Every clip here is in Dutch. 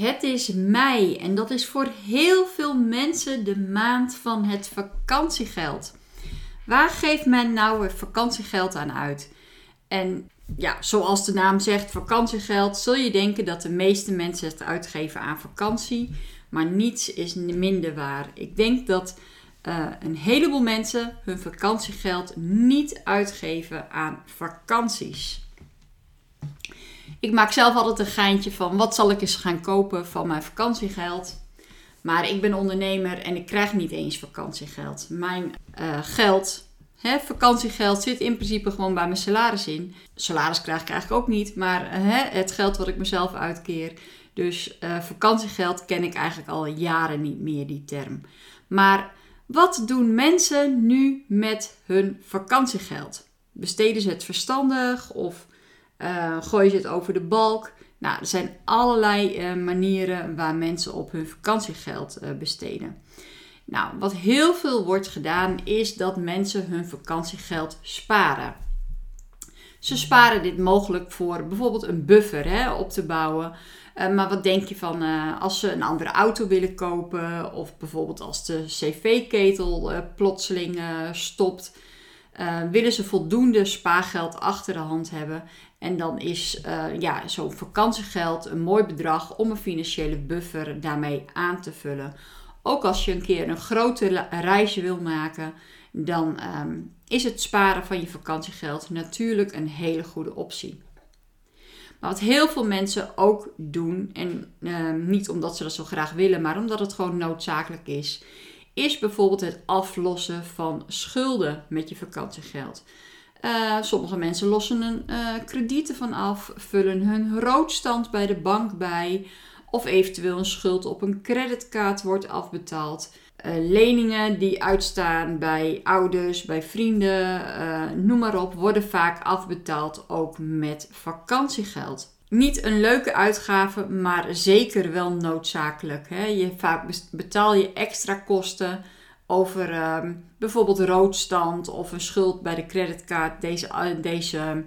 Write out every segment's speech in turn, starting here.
Het is mei en dat is voor heel veel mensen de maand van het vakantiegeld. Waar geeft men nou het vakantiegeld aan uit? En ja, zoals de naam zegt, vakantiegeld, zul je denken dat de meeste mensen het uitgeven aan vakantie. Maar niets is minder waar. Ik denk dat uh, een heleboel mensen hun vakantiegeld niet uitgeven aan vakanties. Ik maak zelf altijd een geintje van wat zal ik eens gaan kopen van mijn vakantiegeld. Maar ik ben ondernemer en ik krijg niet eens vakantiegeld. Mijn uh, geld, hè, vakantiegeld, zit in principe gewoon bij mijn salaris in. Salaris krijg ik eigenlijk ook niet, maar uh, het geld wat ik mezelf uitkeer. Dus uh, vakantiegeld ken ik eigenlijk al jaren niet meer, die term. Maar wat doen mensen nu met hun vakantiegeld? Besteden ze het verstandig of uh, gooi je het over de balk. Nou, er zijn allerlei uh, manieren waar mensen op hun vakantiegeld uh, besteden. Nou, wat heel veel wordt gedaan is dat mensen hun vakantiegeld sparen. Ze sparen dit mogelijk voor bijvoorbeeld een buffer hè, op te bouwen. maar wat denk je van als ze een andere auto willen kopen of bijvoorbeeld als de cv-ketel plotseling stopt? willen ze voldoende spaargeld achter de hand hebben en dan is uh, ja, zo'n vakantiegeld een mooi bedrag om een financiële buffer daarmee aan te vullen. Ook als je een keer een grote reisje wil maken, dan ehm, is het sparen van je vakantiegeld natuurlijk een hele goede optie. Maar wat heel veel mensen ook doen, en ehm, niet omdat ze dat zo graag willen, maar omdat het gewoon noodzakelijk is, is bijvoorbeeld het aflossen van schulden met je vakantiegeld. Uh, sommige mensen lossen een uh, kredieten van af, vullen hun roodstand bij de bank bij, of eventueel een schuld op een creditcard wordt afbetaald. Uh, leningen die uitstaan bij ouders, bij vrienden, noem maar op, worden vaak afbetaald ook met vakantiegeld. Niet een leuke uitgave, maar zeker wel noodzakelijk. Hè? Je, vaak betaal je extra kosten over ehm, bijvoorbeeld roodstand of een schuld bij de creditcard. Deze, eh, deze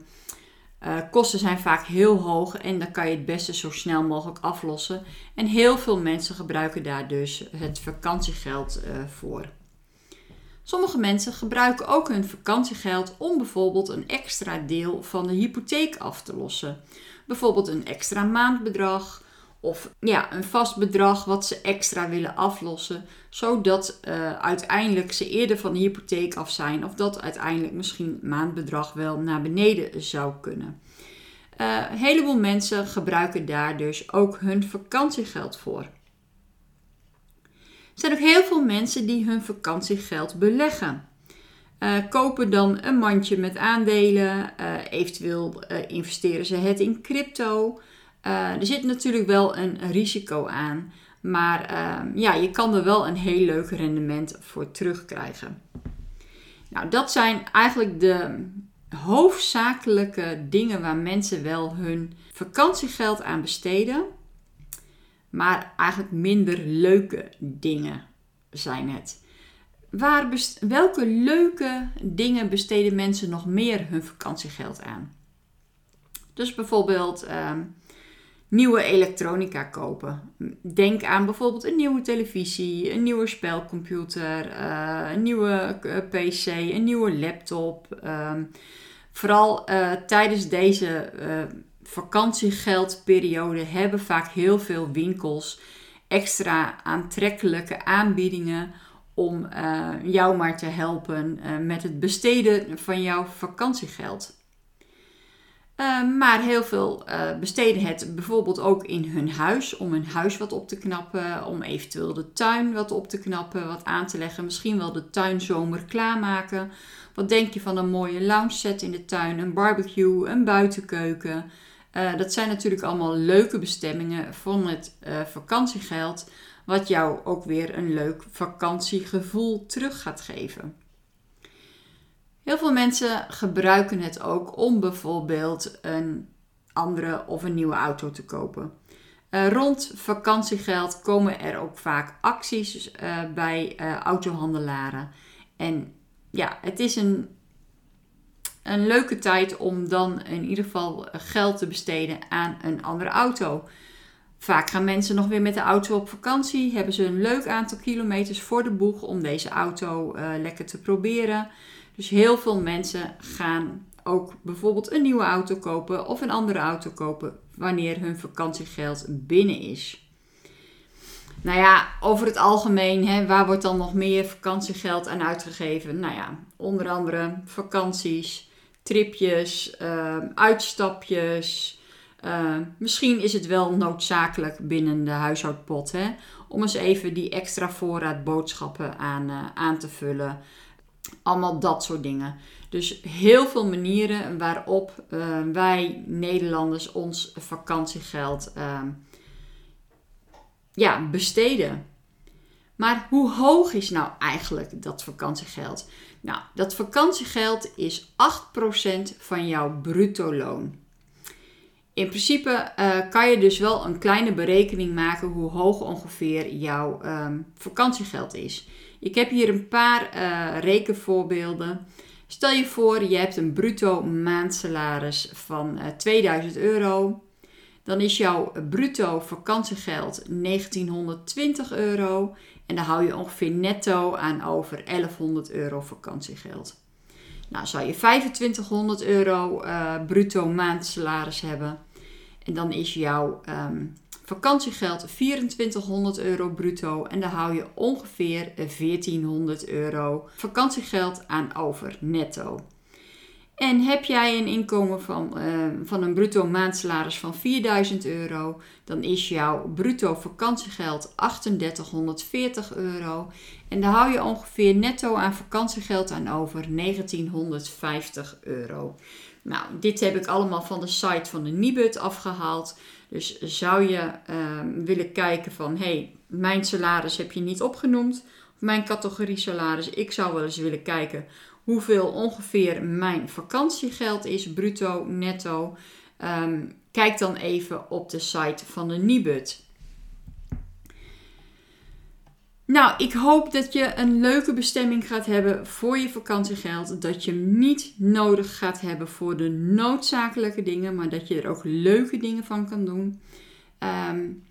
uh, kosten zijn vaak heel hoog en dan kan je het beste zo snel mogelijk aflossen. En heel veel mensen gebruiken daar dus het vakantiegeld uh, voor. Sommige mensen gebruiken ook hun vakantiegeld om bijvoorbeeld een extra deel van de hypotheek af te lossen. Bijvoorbeeld een extra maandbedrag of ja, een vast bedrag wat ze extra willen aflossen, zodat uh, uiteindelijk ze eerder van de hypotheek af zijn of dat uiteindelijk misschien maandbedrag wel naar beneden zou kunnen. Uh, een heleboel mensen gebruiken daar dus ook hun vakantiegeld voor. Er zijn ook heel veel mensen die hun vakantiegeld beleggen. Uh, kopen dan een mandje met aandelen, eventueel investeren ze het in crypto. Uh, er zit natuurlijk wel een risico aan. Maar uh, ja, je kan er wel een heel leuk rendement voor terugkrijgen. Nou, dat zijn eigenlijk de hoofdzakelijke dingen waar mensen wel hun vakantiegeld aan besteden. Maar eigenlijk minder leuke dingen zijn het. Waar welke leuke dingen besteden mensen nog meer hun vakantiegeld aan? Dus bijvoorbeeld uh, nieuwe elektronica kopen. Denk aan bijvoorbeeld een nieuwe televisie, een nieuwe spelcomputer, uh, een nieuwe eh, PC, een nieuwe laptop. Um, vooral uh, tijdens deze uh, vakantiegeldperiode hebben vaak heel veel winkels extra aantrekkelijke aanbiedingen om jou maar te helpen met het besteden van jouw vakantiegeld. Ehm, maar heel veel uh, besteden het bijvoorbeeld ook in hun huis, om hun huis wat op te knappen, om eventueel de tuin wat op te knappen, wat aan te leggen, misschien wel de tuinzomer klaarmaken. Wat denk je van een mooie lounge set in de tuin, een barbecue, een buitenkeuken? Uh, dat zijn natuurlijk allemaal leuke bestemmingen van het uh, vakantiegeld, wat jou ook weer een leuk vakantiegevoel terug gaat geven. Heel veel mensen gebruiken het ook om bijvoorbeeld een andere of een nieuwe auto te kopen. Uh, rond vakantiegeld komen er ook vaak acties bij autohandelaren. En ja, het is een een leuke tijd om dan in ieder geval geld te besteden aan een andere auto. Vaak gaan mensen nog weer met de auto op vakantie, hebben ze een leuk aantal kilometers voor de boeg om deze auto lekker te proberen. Dus heel veel mensen gaan ook bijvoorbeeld een nieuwe auto kopen of een andere auto kopen wanneer hun vakantiegeld binnen is. Nou ja, over het algemeen, hè, waar wordt dan nog meer vakantiegeld aan uitgegeven? Nou ja, onder andere vakanties, tripjes, ehm, uitstapjes. Ehm, misschien is het wel noodzakelijk binnen de huishoudpot hè, om eens even die extra voorraad boodschappen aan, uh, aan te vullen. Allemaal dat soort dingen. Dus heel veel manieren waarop uh, wij Nederlanders ons vakantiegeld uh, ja, besteden. Maar hoe hoog is nou eigenlijk dat vakantiegeld? Nou, dat vakantiegeld is 8% van jouw bruto loon. In principe uh, kan je dus wel een kleine berekening maken hoe hoog ongeveer jouw um, vakantiegeld is. Ik heb hier een paar uh, rekenvoorbeelden. Stel je voor, je hebt een bruto maandsalaris van uh, eh, 2000 euro. Dan is jouw bruto vakantiegeld 1920 euro. En dan hou je ongeveer netto aan over 1100 euro vakantiegeld. Nou, zou je 2500 euro uh, bruto maandsalaris hebben. En dan is jouw um, vakantiegeld 2400 euro bruto. En dan hou je ongeveer 1400 euro vakantiegeld aan over netto. En heb jij een inkomen van, uh, van een bruto maandsalaris van 4000 euro, dan is jouw bruto vakantiegeld 3840 euro. En dan hou je ongeveer netto aan vakantiegeld aan over 1950 euro. Nou, dit heb ik allemaal van de site van de Nibud afgehaald. Dus zou je uh, willen kijken van, hey, mijn salaris heb je niet opgenoemd. Of mijn categorie salaris, ik zou wel eens willen kijken hoeveel ongeveer mijn vakantiegeld is, bruto, netto. Um, kijk dan even op de site van de Nibud. Nou, ik hoop dat je een leuke bestemming gaat hebben voor je vakantiegeld. Dat je hem niet nodig gaat hebben voor de noodzakelijke dingen, maar dat je er ook leuke dingen van kan doen. Um,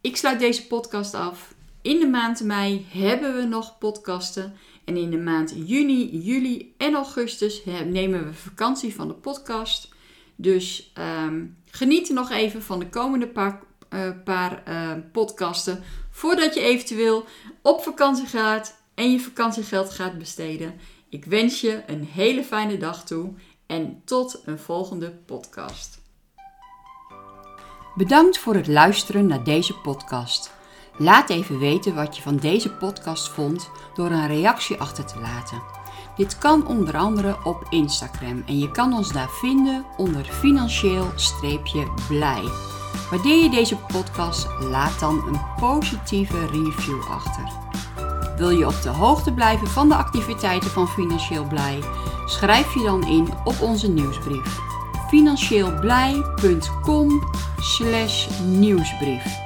ik sluit deze podcast af. In de maand mei hebben we nog podcasten. En in de maand juni, juli en augustus nemen we vakantie van de podcast. Dus um, geniet nog even van de komende paar, uh, paar uh, podcasten. Voordat je eventueel op vakantie gaat en je vakantiegeld gaat besteden. Ik wens je een hele fijne dag toe en tot een volgende podcast. Bedankt voor het luisteren naar deze podcast. Laat even weten wat je van deze podcast vond door een reactie achter te laten. Dit kan onder andere op Instagram en je kan ons daar vinden onder financieel-blij. Waardeer je deze podcast, laat dan een positieve review achter. Wil je op de hoogte blijven van de activiteiten van Financieel Blij? Schrijf je dan in op onze nieuwsbrief. financieelblij.com/nieuwsbrief.